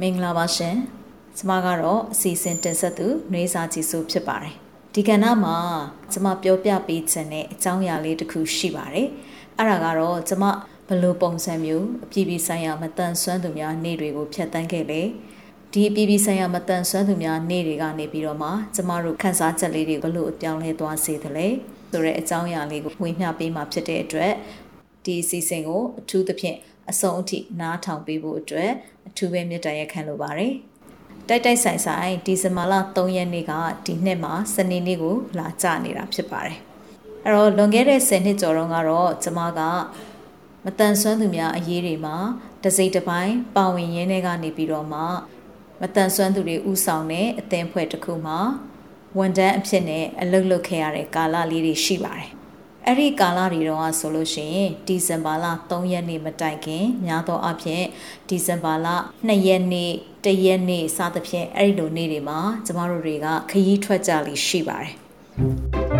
မင်္ဂလာပါရှင်ကျမကတော့အစီအစဉ်တင်ဆက်သူနှွေးစာကြည့်ဆိုဖြစ်ပါတယ်ဒီကဏ္ဍမှာကျမပြောပြပေးခြင်းတဲ့အကြောင်းအရာလေးတစ်ခုရှိပါတယ်အဲ့ဒါကတော့ကျမဘလို့ပုံစံမျိုးအပြည်ပြည်ဆိုင်ရာမတန်ဆွမ်းသူများနေ့တွေကိုဖျက်ဆီးခဲ့လေဒီအပြည်ပြည်ဆိုင်ရာမတန်ဆွမ်းသူများနေ့တွေကနေပြီးတော့မှကျမတို့ခန်းစားချက်လေးတွေဘလို့အပြောင်းလဲသွားစေသလဲဆိုတဲ့အကြောင်းအရာလေးကိုဝေမျှပေးမှာဖြစ်တဲ့အတွက်ဒီအစီအစဉ်ကိုအထူးသဖြင့် အဆုံးအထိနားထောင်ပေးဖို့အတွက်အထူးပဲမြတ်တရခံလိုပါတယ်တိုက်တိုက်ဆိုင်ဆိုင်ဒီဇင်ဘာလ3ရက်နေ့ကဒီနှစ်မှာစနေနေ့ကိုလာကြနေတာဖြစ်ပါတယ်အဲ့တော့လွန်ခဲ့တဲ့10နှစ်ကျော်တုန်းကတော့ကျမကမတန်ဆွမ်းသူများအရေးတွေမှာတစိမ့်တစ်ပိုင်းပါဝင်ရင်းတွေကနေပြီးတော့မှမတန်ဆွမ်းသူတွေဥဆောင်တဲ့အသင်းဖွဲ့တစ်ခုမှာဝန်တန်းအဖြစ်နဲ့အလုပ်လုပ်ခဲ့ရတဲ့ကာလလေးတွေရှိပါတယ် အဲ့ဒီကာလတွေတော့ဆိုလို့ရှိရင်ဒီဇင်ဘာလ3ရက်နေ့မတိုင်ခင်များသောအားဖြင့်ဒီဇင်ဘာလ2ရက်နေ့1ရက်နေ့စသဖြင့်အဲ့ဒီလိုနေ့တွေမှာကျမတို့တွေကခရီးထွက်ကြလိရှိပါတယ်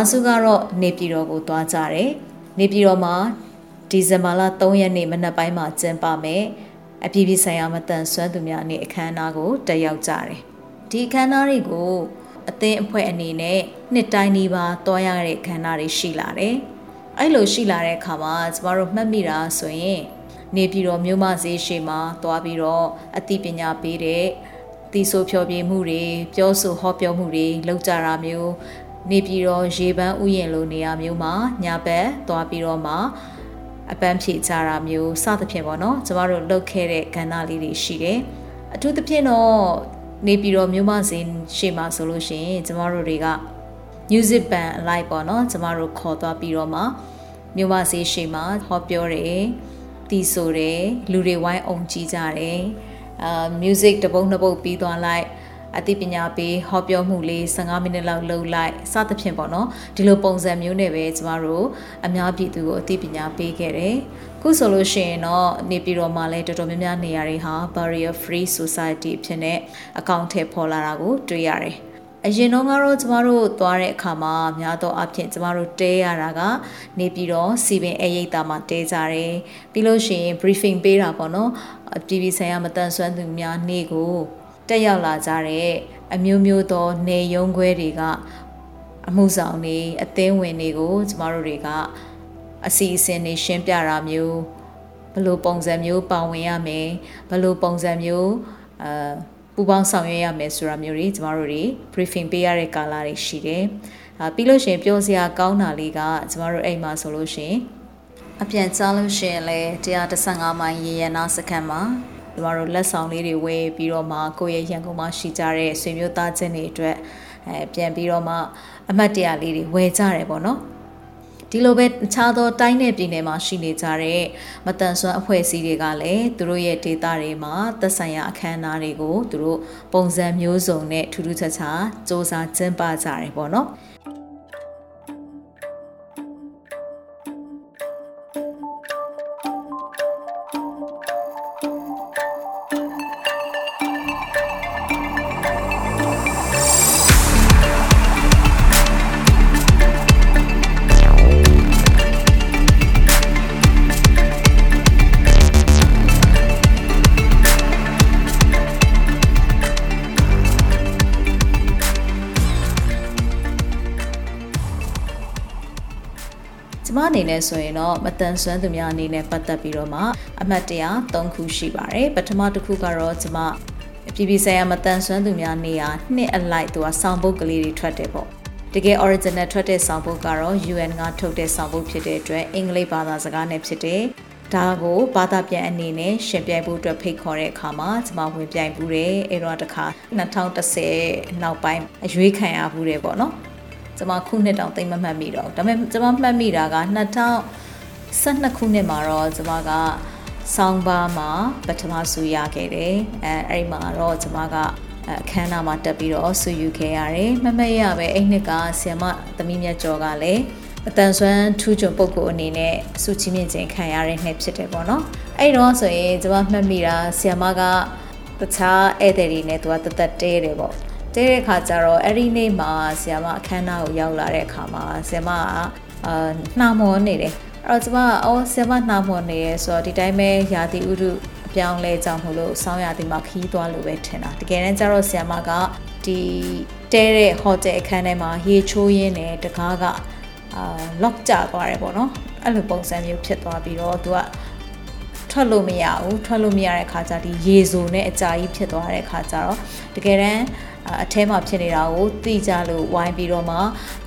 များစုကတော့နေပြည်တော်ကိုသွားကြတယ်။နေပြည်တော်မှာဒီဇင်ဘာလ3ရက်နေ့မနက်ပိုင်းမှာကျင်းပမယ်။အပြည်ပြည်ဆိုင်ရာမတန်ဆွမ်းသူများနေ့အခမ်းအနားကိုတက်ရောက်ကြတယ်။ဒီအခမ်းအနားတွေကိုအသင်းအဖွဲ့အနေနဲ့နှစ်တိုင်းဒီပါတွားရတဲ့အခမ်းအနားတွေရှိလာတယ်။အဲ့လိုရှိလာတဲ့အခါမှာကျမတို့မှတ်မိတာဆိုရင်နေပြည်တော်မြို့မဈေးရှိမှာတွားပြီးတော့အသိပညာပေးတဲ့တီဆိုဖြောပြမှုတွေပြောဆိုဟောပြောမှုတွေလုပ်ကြတာမျိုး နေပြည်တော်ရေပန်းဥယျာဉ်လိုနေရာမျိုးမှာညာဘက်သွားပြီးတော့မှအပန်းဖြေကြတာမျိုးစသဖြင့်ပေါ့နော်ကျမတို့လုပ်ခဲ့တဲ့ကဏ္ဍလေးတွေရှိတယ်အထူးသဖြင့်တော့နေပြည်တော်မြို့မစင်ရှေ့မှာဆိုလို့ရှိရင်ကျမတို့တွေက music band အလိုက်ပေါ့နော်ကျမတို့ခေါ်သွားပြီးတော့မှမြို့မစင်ရှေ့မှာဟောပြောတယ်တီးဆိုတယ်လူတွေဝိုင်းအောင်ကြည့်ကြတယ်အာ music တပုတ်နှစ်ပုတ်ပြီးသွားလိုက် အသိပညာပေးဟောပြောမှုလေး15မိနစ်လောက်လုပ်လိုက်စသဖြင့်ပေါ့နော်ဒီလိုပုံစံမျိုးနဲ့ပဲကျမတို့အများပြည်သူကိုအသိပညာပေးခဲ့တယ်ခုဆိုလို့ရှိရင်တော့နေပြည်တော်မှာလည်းတော်တော်များများနေရာတွေဟာ barrier free society ဖြစ်နေအကောင့်ထဲပေါ်လာတာကိုတွေ့ရတယ်အရင်တော့ကတော့ကျမတို့သွားတဲ့အခါမှာများသောအားဖြင့်ကျမတို့တဲရတာကနေပြီးတော့စီပင်အရိပ်တာမှာတဲကြတယ်ပြီးလို့ရှိရင် briefing ပေးတာပေါ့နော်ပြည်ပြည်ဆိုင်ရာမတန်ဆွမ်းသူများနေ့ကို တက်ရောက်လာကြတဲ့အမျိုးမျိုးသောနေရုံခွဲတွေကအမှုဆောင်တွေအသင်းဝင်တွေကိုကျမတို့တွေကအစီအစဉ်တွေရှင်းပြတာမျိုးဘယ်လိုပုံစံမျိုးပါဝင်ရမယ်ဘယ်လိုပုံစံမျိုးအာပူပေါင်းဆောင်ရွက်ရမယ်ဆိုတာမျိုးတွေကျမတို့တွေ briefing ပေးရတဲ့ကာလတွေရှိတယ်။အာပြီးလို့ရှိရင်ပြောစရာကောင်းတာလေးကကျမတို့အိမ်မှာဆိုလို့ရှိရင်အပြန်ကြားလို့ရှိရင်လည်း115မိုင်ရေရနာစခန်းမှာ ကျမတို့လက်ဆောင်လေးတွေဝယ်ပြီးတော့မှကိုယ့်ရဲ့ရန်ကုန်မှာရှိကြတဲ့ဆွေမျိုးသားချင်းတွေအတွက်အဲပြန်ပြီးတော့မှအမှတ်တရလေးတွေဝယ်ကြတယ်ပေါ့နော်ဒီလိုပဲအခြားသောတိုင်းနယ်ပြည်နယ်မှာရှိနေကြတဲ့မတန်ဆွမ်းအဖွဲ့အစည်းတွေကလည်းသူတို့ရဲ့ဒေတာတွေမှာသက်ဆိုင်ရာအခမ်းအနားတွေကိုသူတို့ပုံစံမျိုးစုံနဲ့ထူးထူးခြားခြားစ조사ကျင်းပကြတယ်ပေါ့နော် ကျမအနေနဲ့ဆိုရင်တော့မတန်ဆွမ်းသူများအနေနဲ့ပတ်သက်ပြီးတော့မှအမှတ်တရ၃ခုရှိပါတယ်ပထမတစ်ခုကတော့ကျမပြည်ပြည်ဆိုင်ရာမတန်ဆွမ်းသူများနေရာနှစ်အလိုက်သူကစောင်းပုတ်ကလေးတွေထွက်တယ်ပေါ့တကယ် original ထွက်တဲ့ဆောင်ပုတ်ကတော့ UN ကထုတ်တဲ့ဆောင်ပုတ်ဖြစ်တဲ့အတွက်အင်္ဂလိပ်ဘာသာစကားနဲ့ဖြစ်တယ်ဒါကိုဘာသာပြန်အနေနဲ့ရှင်ပြိုင်ဖို့အတွက်ဖိတ်ခေါ်တဲ့အခါမှာကျွန်မဝင်ပြိုင်ဘူးတယ်အဲ့တော့တခါ2010နောက်ပိုင်းအရွေးခံရဘူးတယ်ပေါ့နော် ကျွန်မခုနှစ်တောင်သိမ့်မမှတ်မိတော့ဒါပေမဲ့ကျွန်မမှတ်မိတာက2012ခုနှစ်မှာတော့ကျွန်မကဆောင်းပါးမှာပထမဆူရခဲ့တယ်အဲအဲ့ဒီမှာတော့ကျွန်မကအခမ်းအနားမှာတက်ပြီးတော့ဆူယူခဲ့ရတယ်မမရပဲအဲ့နှစ်ကဆီယမသမီးမြတ်ကျော်ကလည်းအတန်ဆွမ်းထူးချွန်ပုဂ္ဂိုလ်အနေနဲ့စုချင်းမြင့်ခြင်းခံရတဲ့နှစ်ဖြစ်တယ်ပေါ့နော်အဲ့တော့ဆိုရင်ကျွန်မမှတ်မိတာဆီယမကတခြားဧည့်သည်တွေနဲ့သူကတသက်တဲတယ်ပေါ့ တဲတဲ့ခါကျတော့အဲ့ဒီနေ့မှာဆီယမအခမ်းအနားကိုရောက်လာတဲ့အခါမှာဆီယမကအာနှာမောနေတယ်အဲ့တော့ကျွန်မအော်ဆီယမနှာမောနေရဲဆိုတော့ဒီတိုင်းပဲယာတိဥရုအပြောင်းလဲကြောင့်မလို့ဆောင်းရသည်မှာခီးသွားလို့ပဲထင်တာတကယ်တမ်းကျတော့ဆီယမကဒီတဲတဲ့ဟိုတယ်အခန်းထဲမှာရေချိုးရင်းနဲ့တကားကအာ lock ကျသွားတယ်ပေါ့နော်အဲ့လိုပုံစံမျိုးဖြစ်သွားပြီးတော့သူကထွက်လို့မရဘူးထွက်လို့မရတဲ့ခါကျဒီရေစုံနဲ့အကြာကြီးဖြစ်သွားတဲ့ခါကျတော့တကယ်တမ်း အထဲမှာဖြစ်နေတာကိုသိကြလို့ဝိုင်းပြီးတော့မှ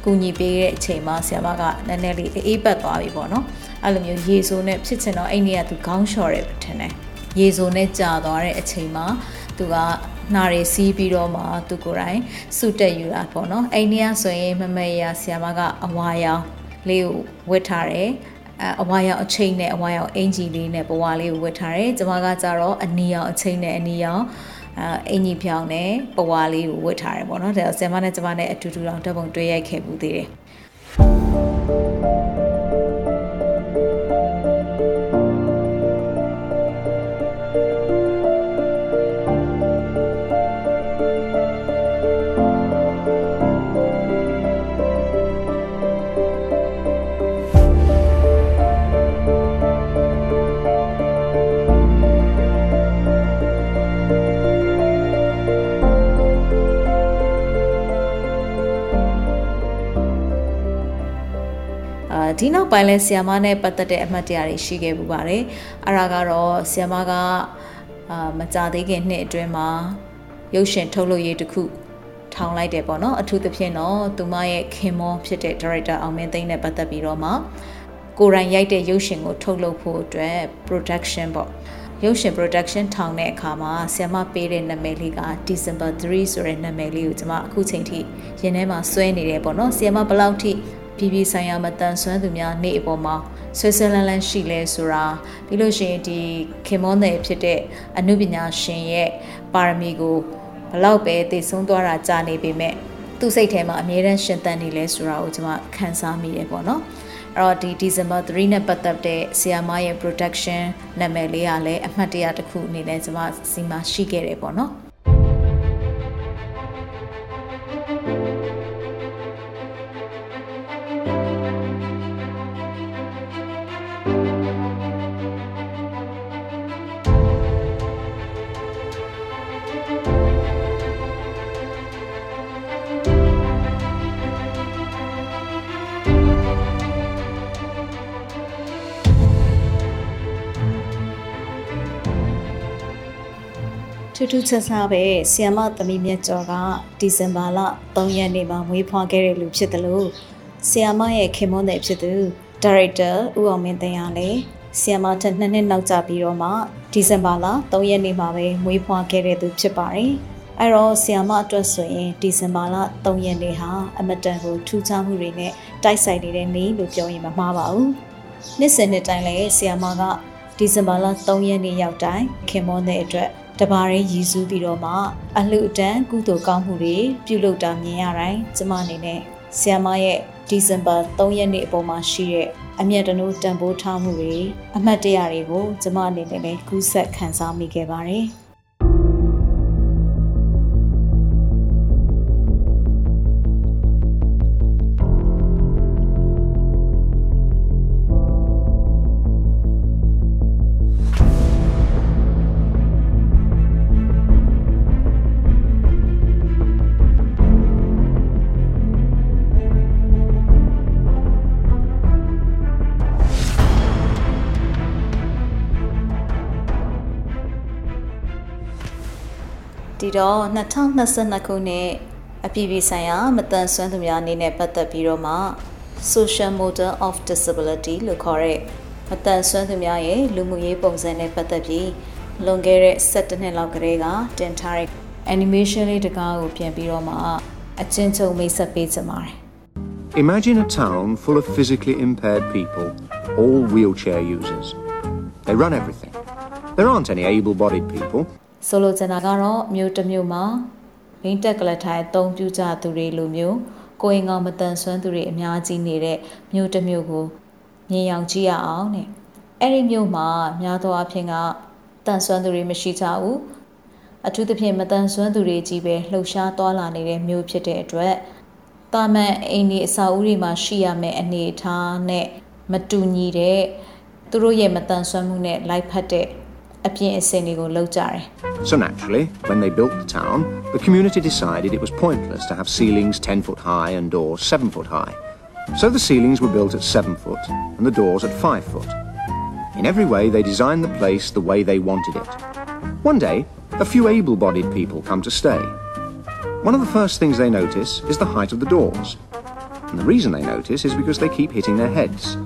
ကူညီပေးတဲ့အချိန်မှာဆရာမကနည်းနည်းလေးအေးပတ်သွားပြီပေါ့နော်အဲ့လိုမျိုးရေစုံနဲ့ဖြစ်ချင်တော့အဲ့ဒီကသူခေါင်းလျှော်တယ်ထင်တယ်ရေစုံနဲ့ကြာသွားတဲ့အချိန်မှာသူကနာရီစီးပြီးတော့မှသူကိုယ်တိုင်စုတက်ယူတာပေါ့နော်အိန္ဒိယဆိုရင်မမေရဆီယမကအဝါရောင်လေးကိုဝတ်ထားတယ်အဝါရောင်အချိန်နဲ့အဝါရောင်အင်ဂျီလေးနဲ့ဘဝလေးကိုဝတ်ထားတယ်ကျွန်မကကြတော့အနီရောင်အချိန်နဲ့အနီရောင် အင်ကြီးဖြောင်းနဲ့ပဝါလေးကိုဝတ်ထားတယ်ပေါ့နော်ဒါဆင်မနဲ့ကျမနဲ့အတူတူတော့တပ်ပုံတွေ့ရိုက်ခဲ့ဘူးသေးတယ် ဒီနောက်ပိုင်းလဲဆီယမနဲ့ပတ်သက်တဲ့အမှတ်တရတွေရှိခဲ့ပူပါတယ်အဲ့ဒါကတော့ဆီယမကအာမကြသေးခင်နှစ်အတွင်းမှာရုပ်ရှင်ထုတ်လုပ်ရေးတစ်ခုထောင်လိုက်တယ်ပေါ့နော်အထူးသဖြင့်တော့သူမရဲ့ခင်မောဖြစ်တဲ့ director အောင်မင်းသိန်းနဲ့ပတ်သက်ပြီးတော့မှကိုရိုင်းရိုက်တဲ့ရုပ်ရှင်ကိုထုတ်လုပ်ဖို့အတွက် production ပေါ့ရုပ်ရှင် production ထောင်တဲ့အခါမှာဆီယမပေးတဲ့နာမည်လေးက December 3ဆိုတဲ့နာမည်လေးကိုကျွန်မအခုချိန်ထိရင်ထဲမှာစွဲနေတယ်ပေါ့နော်ဆီယမဘယ်လောက်ထိ ပြည်ပြည်ဆိုင်ရာမတန်ဆွမ်းသူများနေ့အပေါ်မှာဆွဲဆွဲလန်းလန်းရှိလဲဆိုတာပြီးလို့ရှိရင်ဒီခင်မောနယ်ဖြစ်တဲ့အမှုပညာရှင်ရဲ့ပါရမီကိုဘလောက်ပဲတည်ဆုံးသွားတာကြာနေပေမဲ့သူ့စိတ်ထဲမှာအမြဲတမ်းရှင်သန်နေလဲဆိုတာကိုကျွန်မခံစားမိတယ်ပေါ့နော်အဲ့တော့ဒီ December 3နဲ့ပတ်သက်တဲ့ဆီယာမရဲ့ production နာမည်လေးကလည်းအမှတ်တရတစ်ခုအနေနဲ့ကျွန်မစီမရှိခဲ့တယ်ပေါ့နော် ထူးထူးခြားခြားပဲဆီယမသမီးမြတ်ကျော်ကဒီဇင်ဘာလ3ရက်နေ့မှာမွေးဖွားခဲ့တဲ့လူဖြစ်တယ်လို့ဆီယမရဲ့ခင်မွန်းတဲ့ဖြစ်သူဒါရိုက်တာဦးအောင်မင်းတင်ရလဲဆီယမထက်နှစ်နှစ်နောက်ကျပြီးတော့မှဒီဇင်ဘာလ3ရက်နေ့မှာပဲမွေးဖွားခဲ့တဲ့သူဖြစ်ပါတယ်အဲ့တော့ဆီယမအတွက်ဆိုရင်ဒီဇင်ဘာလ3ရက်နေ့ဟာအမတန်ကိုထူးခြားမှုတွေနဲ့တိုက်ဆိုင်နေတဲ့နေ့လို့ပြောရင်မမှားပါဘူးနှစ်စဉ်နှစ်တိုင်းလည်းဆီယမကဒီဇင်ဘာလ3ရက်နေ့ရောက်တိုင်းခင်မွန်းတဲ့အတွက် တဘာရင်းရည်စူးပြီးတော့မှအလှအတန်းကုသိုလ်ကောင်းမှုတွေပြုလုပ်တာမြင်ရတိုင်းကျမအနေနဲ့ဆီယမရဲ့ဒီဇင်ဘာ3ရက်နေ့အပေါ်မှာရှိတဲ့အမျက်တနိုးတန်ဖိုးထားမှုတွေအမှတ်တရတွေကိုကျမအနေနဲ့လည်းကူးဆက်ခံစားမိခဲ့ပါတယ်။ ဒီတော့2022ခုနှစ်အပြည်ပြည်ဆိုင်ရာမတန်ဆွမ်းသူများအနေနဲ့ပတ်သက်ပြီးတော့မှ social model of disability လို့ခေါ်တဲ့မတန်ဆွမ်းသူများရဲ့လူမှုရေးပုံစံနဲ့ပတ်သက်ပြီးလွန်ခဲ့တဲ့17နှစ်လောက်ကတည်းကတင်ထားတဲ့ animation လေးတကားကိုပြန်ပြီးတော့မှအချင်းချုပ်မိတ်ဆက်ပေးကြပါတယ် Imagine a town full of physically impaired people, all wheelchair users. They run everything. There aren't any able bodied people. ဆိုလိုချင်တာကတော့မြို့တစ်မြို့မှာဘိန်းတက်ကလထိုင်အသုံးပြုကြသူတွေလိုမျိုးကိုယ်ရင်ကောင်မတန်ဆွမ်းသူတွေအများကြီးနေတဲ့မြို့တစ်မြို့ကိုမြင်အောင်ကြည့်ရအောင်တဲ့အဲ့ဒီမြို့မှာများသောအားဖြင့်ကတန်ဆွမ်းသူတွေမရှိကြဘူးအထူးသဖြင့်မတန်ဆွမ်းသူတွေကြီးပဲလှုပ်ရှားသွားလာနေတဲ့မြို့ဖြစ်တဲ့အတွက်တာမန်အိမ်ဒီအစာအုပ်တွေမှာရှိရမယ့်အနေအထားနဲ့မတူညီတဲ့သူတို့ရဲ့မတန်ဆွမ်းမှုနဲ့လိုက်ဖက်တဲ့ အပြင်အစင်တွေကိုလုပ်ကြတယ် So naturally, when they built the town, the community decided it was pointless to have ceilings 10 foot high and doors 7 foot high. So the ceilings were built at 7 foot and the doors at 5 foot. In every way, they designed the place the way they wanted it. One day, a few able bodied people come to stay. One of the first things they notice is the height of the doors. And the reason they notice is because they keep hitting their heads.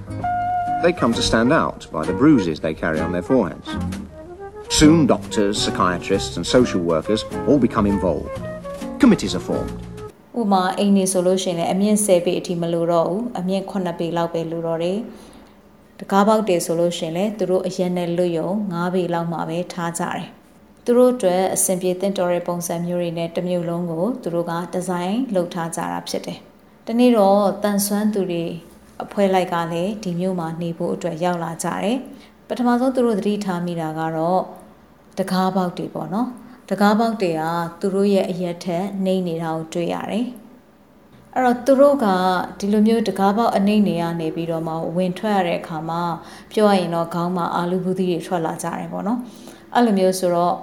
They come to stand out by the bruises they carry on their foreheads. Soon, doctors, psychiatrists, and social workers all become involved. Committees are formed. ဥပမာအိမ်နေဆိုလို့ရှိရင်လည်းအမြင့်10ပေအထိမလိုတော့ဘူးအမြင့်9ပေလောက်ပဲလိုတော့တယ်တကားပေါက်တယ်ဆိုလို့ရှိရင်လည်းသူတို့အရက်နဲ့လွတ်ယုံ9ပေလောက်မှပဲထားကြတယ်သူတို့အတွက်အဆင်ပြေတင်တော်တဲ့ပုံစံမျိုးတွေနဲ့တစ်မျိုးလုံးကိုသူတို့ကဒီဇိုင်းလုပ်ထားကြတာဖြစ်တယ်တနေ့တော့တန်ဆွမ်းသူတွေအဖွဲလိုက်ကလည်းဒီမျိုးမှာနေဖို့အတွက်ရောက်လာကြတယ်ပထမဆုံးသူတို့သတိထားမိတာကတော့ တကားပေါက်တွေပေါ့နော်တကားပေါက်တွေကသူတို့ရဲ့အရက်ထက်နှိမ့်နေတာကိုတွေ့ရတယ်။အဲ့တော့သူတို့ကဒီလိုမျိုးတကားပေါက်အနှိမ့်နေရနေပြီးတော့မှဝင်ထွက်ရတဲ့အခါမှာပြောရရင်တော့ခေါင်းမှာအာလူဘူးသီးတွေထွက်လာကြတယ်ပေါ့နော်။အဲ့လိုမျိုးဆိုတော့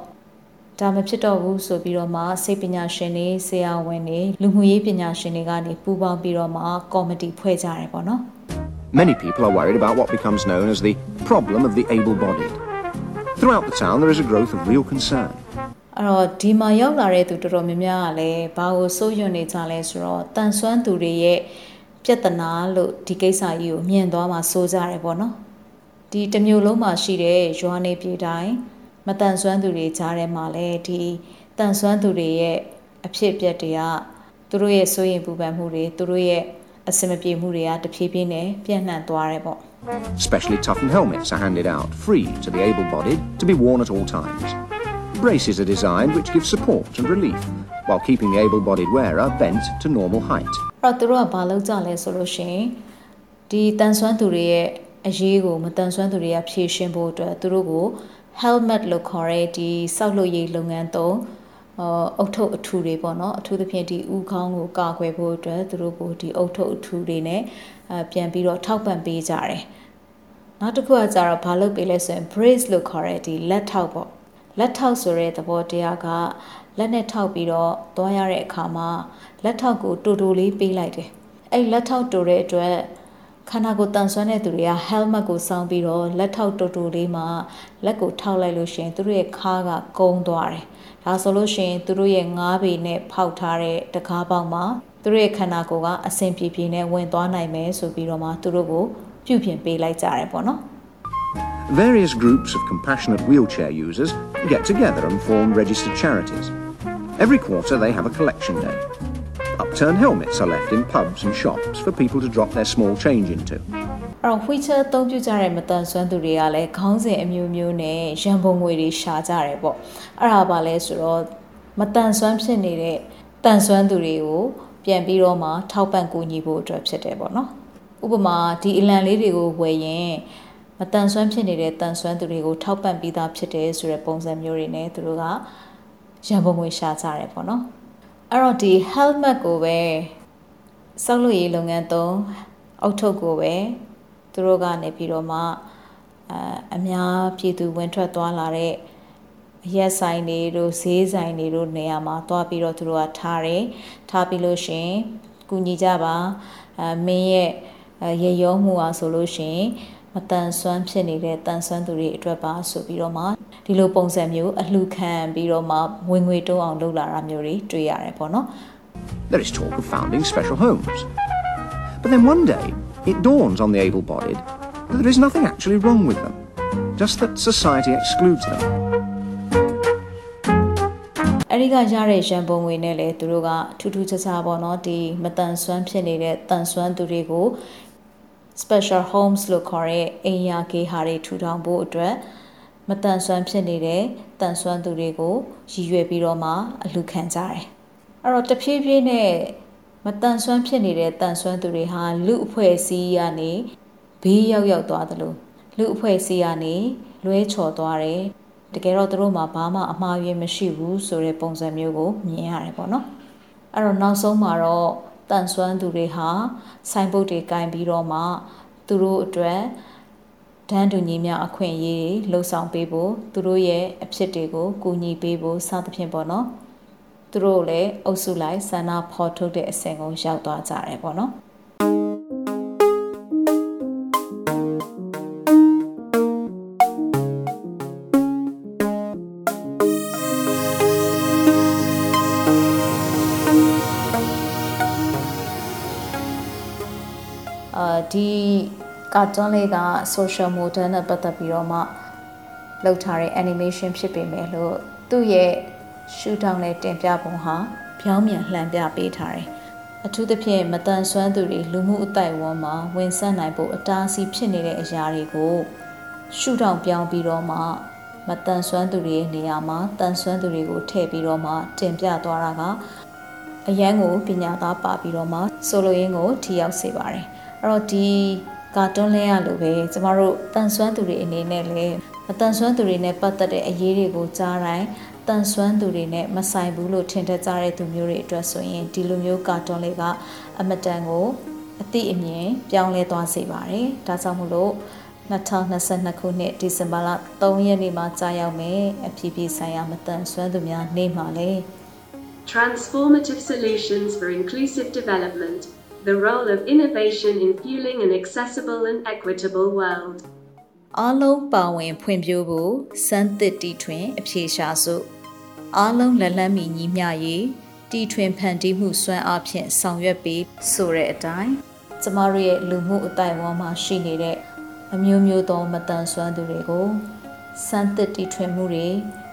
ဒါမဖြစ်တော့ဘူးဆိုပြီးတော့မှစိတ်ပညာရှင်တွေဆရာဝန်တွေလူမှုရေးပညာရှင်တွေကနေပူးပေါင်းပြီးတော့မှကော်မတီဖွဲ့ကြတယ်ပေါ့နော်။ Many people are worried about what becomes known as the problem of the able bodied. Throughout the town, there is a growth of real concern. အဲ့တော့ဒီမှာရောက်လာတဲ့သူတော်တော်များများကလည်းဘာကိုစိုးရွံ့နေကြလဲဆိုတော့တန်ဆွမ်းသူတွေရဲ့ပြဿနာလို့ဒီကိစ္စကြီးကိုမြင်သွားမှစိုးကြတယ်ပေါ့နော်ဒီတစ်မျိုးလုံးမှာရှိတဲ့ရွာနေပြည်တိုင်းမတန်ဆွမ်းသူတွေကြားထဲမှာလည်းဒီတန်ဆွမ်းသူတွေရဲ့အဖြစ်အပျက်တွေကသူတို့ရဲ့စိုးရင်ပူပန်မှုတွေသူတို့ရဲ့အစမပြေမှုတွေကတဖြည်းဖြည်းနဲ့ပြန့်နှံ့သွားတယ်ပေါ့ Specially toughened helmets are handed out, free to the able bodied, to be worn at all times. Braces are designed which give support and relief, while keeping the able bodied wearer bent to normal height. အဲ့တော့သူတို့ကဘာလုပ်ကြလဲဆိုလို့ရှိရင်ဒီတန်ဆွမ်းသူတွေရဲ့အရေးကိုမတန်ဆွမ်းသူတွေကဖြည့်ရှင်းဖို့အတွက်သူတို့ကို helmet လို့ခေါ်တဲ့ဒီစောက်လို့ရေးလုပ်ငန်းသုံး အော်အုတ်ထုတ်အထူတွေပေါ့နော်အထူးသဖြင့်ဒီဥခေါင်းကိုကာကွယ်ဖို့အတွက်သူတို့ကိုဒီအုတ်ထုတ်အထူတွေနဲ့အပြန်ပြီးတော့ထောက်ပံ့ပေးကြတယ်နောက်တစ်ခုကကြတော့ဘာလုပ်ပေးလဲဆိုရင် brace လို့ခေါ်တဲ့ဒီလက်ထောက်ပေါ့လက်ထောက်ဆိုတဲ့သဘောတရားကလက်နဲ့ထောက်ပြီးတော့သွားရတဲ့အခါမှာလက်ထောက်ကိုတူတူလေးပေးလိုက်တယ်အဲ့လက်ထောက်တူတဲ့အတွက်ခန္ဓာကိုယ်တန်ဆွမ်းတဲ့သူတွေက helmet ကိုစောင်းပြီးတော့လက်ထောက်တူတူလေးမှာလက်ကိုထောက်လိုက်လို့ရှိရင်သူတို့ရဲ့ခါးကကုန်းသွားတယ် ဒါဆိုလို့ရှိရင်သူတို့ရဲ့ငါးပေနဲ့ဖောက်ထားတဲ့တကားပေါက်မှာသူတို့ရဲ့ခန္ဓာကိုယ်ကအဆင်ပြေပြေနဲ့ဝင်သွားနိုင်မယ်ဆိုပြီးတော့မှသူတို့ကိုပြုပြင်ပေးလိုက်ကြတယ်ပေါ့နော် Various groups of compassionate wheelchair users get together and form registered charities. Every quarter they have a collection day. Upturned helmets are left in pubs and shops for people to drop their small change into. အဲ့တော့ wheelchair အသုံးပြုကြတဲ့မတန်ဆွမ်းသူတွေကလည်းခေါင်းစဉ်အမျိုးမျိုးနဲ့ရန်ပုံငွေတွေရှာကြတယ်ပေါ့အဲ့ဒါပါလဲဆိုတော့မတန်ဆွမ်းဖြစ်နေတဲ့တန်ဆွမ်းသူတွေကိုပြန်ပြီးတော့မှထောက်ပံ့ကူညီဖို့အတွက်ဖြစ်တယ်ပေါ့နော်ဥပမာဒီအလံလေးတွေကိုဝယ်ရင်မတန်ဆွမ်းဖြစ်နေတဲ့တန်ဆွမ်းသူတွေကိုထောက်ပံ့ပြီးသားဖြစ်တယ်ဆိုတဲ့ပုံစံမျိုးတွေနဲ့သူတို့ကရန်ပုံငွေရှာကြတယ်ပေါ့နော်အဲ့တော့ဒီ helmet ကိုပဲစောက်လို့ရေးလုပ်ငန်းသုံးအောက်ထုတ်ကိုပဲ သူတို့ကနေပြီးတော့မှအအများပြည်သူဝင်ထွက်သွားလာတဲ့အရက်ဆိုင်တွေတို့ဈေးဆိုင်တွေတို့နေရာမှာသွားပြီးတော့သူတို့ကထားတယ်ထားပြီးလို့ရှရင်ကုညီကြပါအမင်းရဲ့ရေရောမှုอ่ะဆိုလို့ရှရင်မတန်ဆွမ်းဖြစ်နေတဲ့တန်ဆွမ်းသူတွေအတွက်ပါဆိုပြီးတော့မှဒီလိုပုံစံမျိုးအလှခံပြီးတော့မှဝင်ငွေတိုးအောင်လုပ်လာတာမျိုးတွေတွေ့ရတယ်ပေါ့နော် There is talk of founding special homes. But then one day, it dawns on the able bodied that there is nothing actually wrong with them, just that society excludes them. အဲ့ဒီကရတဲ့ရန်ပုံငွေနဲ့လေသူတို့ကထူးထူးခြားခြားပေါ့နော်ဒီမတန်ဆွမ်းဖြစ်နေတဲ့တန်ဆွမ်းသူတွေကို special homes လို့ခေါ်တဲ့အိမ်ယာကေဟာတွေထူထောင်ဖို့အတွက်မတန်ဆွမ်းဖြစ်နေတဲ့တန်ဆွမ်းသူတွေကိုရည်ရွယ်ပြီးတော့မှအလှခံကြတယ်အဲ့တော့တဖြည်းဖြည်းနဲ့ မတန်ဆွမ်းဖြစ်နေတဲ့တန်ဆွမ်းသူတွေဟာလူအဖွဲ့အစည်းကနေဘေးရောက်ရောက်သွားတယ်လို့လူအဖွဲ့အစည်းကနေလွဲချော်သွားတယ်တကယ်တော့သူတို့မှာဘာမှအမှားယွင်းမရှိဘူးဆိုတဲ့ပုံစံမျိုးကိုမြင်ရတယ်ပေါ့နော်အဲ့တော့နောက်ဆုံးမှာတော့တန်ဆွမ်းသူတွေဟာစိုင်းပုတ်တွေကင်ပြီးတော့မှသူတို့အတွက်ဒန်းတူညီများအခွင့်အရေးတွေလှုံ့ဆော်ပေးဖို့သူတို့ရဲ့အဖြစ်တွေကိုကူညီပေးဖို့စသဖြင့်ပေါ့နော် သူတို့လည်းအုပ်စုလိုက်ဆန္ဒဖော်ထုတ်တဲ့အဆင့်ကိုရောက်သွားကြတယ်ပေါ့နော်အာဒီကာတွန်းလေးက social model နဲ့ပတ်သက်ပြီးတော့မှလုပ်ထားတဲ့ animation ဖြစ်ပေမဲ့လို့သူ့ရဲ့ shoot down နဲ့တင်ပြပုံဟာဖြောင်းမြန်လှန်ပြပေးထားတယ်။အထူးသဖြင့်မတန်ဆွမ်းသူတွေလူမှုအသိုက်အဝန်းမှာဝင်ဆက်နိုင်ဖို့အတားအဆီးဖြစ်နေတဲ့အရာတွေကိုရှုထောင့်ပြောင်းပြီးတော့မှမတန်ဆွမ်းသူတွေရဲ့နေရာမှာတန်ဆွမ်းသူတွေကိုထည့်ပြီးတော့မှတင်ပြသွားတာကအရန်ကိုပညာသားပါပြီးတော့မှဆိုလိုရင်းကိုထီရောက်စေပါတယ်အဲ့တော့ဒီကာတွန်းလဲရလို့ပဲကျမတို့တန်ဆွမ်းသူတွေအနေနဲ့လည်းမတန်ဆွမ်းသူတွေနဲ့ပတ်သက်တဲ့အရေးတွေကိုကြားတိုင်း တန်ဆွမ်းသူတွေနဲ့မဆိုင်ဘူးလို့ထင်တတ်ကြတဲ့သူမျိုးတွေအတွက်ဆိုရင်ဒီလိုမျိုးကာတွန်းလေးကအမတန်ကိုအတိအမြင်ပြောင်းလဲသွားစေပါတယ်ဒါကြောင့်မို့လို့2022ခုနှစ်ဒီဇင်ဘာလ3ရက်နေ့မှာကြာရောက်မယ်အဖြစ်ဖြစ်ဆိုင်ရာမတန်ဆွမ်းသူများနေ့မှာလေ Transformative solutions for inclusive development. The role of innovation in fueling an accessible and equitable world. အားလုံးပါဝင်ဖွံ့ဖြိုးဖို့စမ်းသစ်တီထွင်အဖြေရှာစု အားလုံးလက်လန်းမီညီမျှရေးတီထွင်ဖန်တီးမှုစွမ်းအားဖြင့်ဆောင်ရွက်ပြီးဆိုတဲ့အတိုင်းကျမတို့ရဲ့လူမှုအတိုင်းအဝန်းမှာရှိနေတဲ့အမျိုးမျိုးသောမတန်ဆွမ်းသူတွေကိုစမ်းသစ်တီထွင်မှုတွေ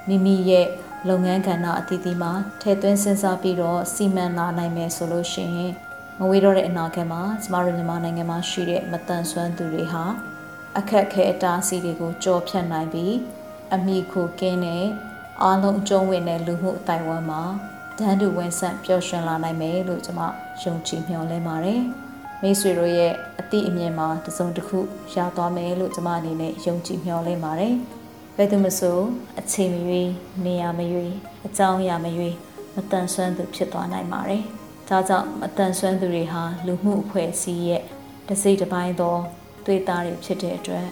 မိမိရဲ့လုပ်ငန်းကဏ္ဍအသီးသီးမှာထည့်သွင်းစဉ်းစားပြီးတော့စီမံလာနိုင်မယ်ဆိုလို့ရှိရင်မဝေးတော့တဲ့အနာဂတ်မှာကျမတို့မြန်မာနိုင်ငံမှာရှိတဲ့မတန်ဆွမ်းသူတွေဟာအခက်အခဲအတားအဆီးတွေကိုကြော်ဖြတ်နိုင်ပြီးအမိခိုကင်းတဲ့ အားလုံးအကျုံးဝင်တဲ့လူမှုအတိုင်းအဝန်းမှာတန်းတူဝန်ဆန့်ပျော်ရွှင်လာနိုင်မယ်လို့ကျွန်မယုံကြည်မျှော်လင့်ပါတယ်။မိတ်ဆွေတို့ရဲ့အသည့်အမြင်မှာတစုံတစ်ခုရသွားမယ်လို့ကျွန်မအနေနဲ့ယုံကြည်မျှော်လင့်ပါတယ်။ဘယ်သူမဆိုအချိန်မရွေးနေရာမရွေးအကြောင်းအရာမရွေးမတန်ဆွမ်းသူဖြစ်သွားနိုင်ပါတယ်။ဒါကြောင့်မတန်ဆွမ်းသူတွေဟာလူမှုအဖွဲ့အစည်းရဲ့တစ်စိတ်တစ်ပိုင်းသောသွေးသားတွေဖြစ်တဲ့အတွက်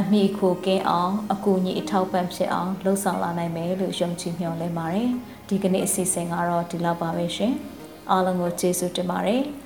အမိခိုကင်းအောင်အကူအညီအထောက်ပံ့ဖြစ်အောင်လှုံ့ဆော်လာနိုင်မယ်လို့ယုံကြည်မျှော်လင့်ပါတယ်။ဒီကနေ့အစီအစဉ်ကတော့ဒီလောက်ပါပဲရှင်။အားလုံးကိုကျေးဇူးတင်ပါတယ်။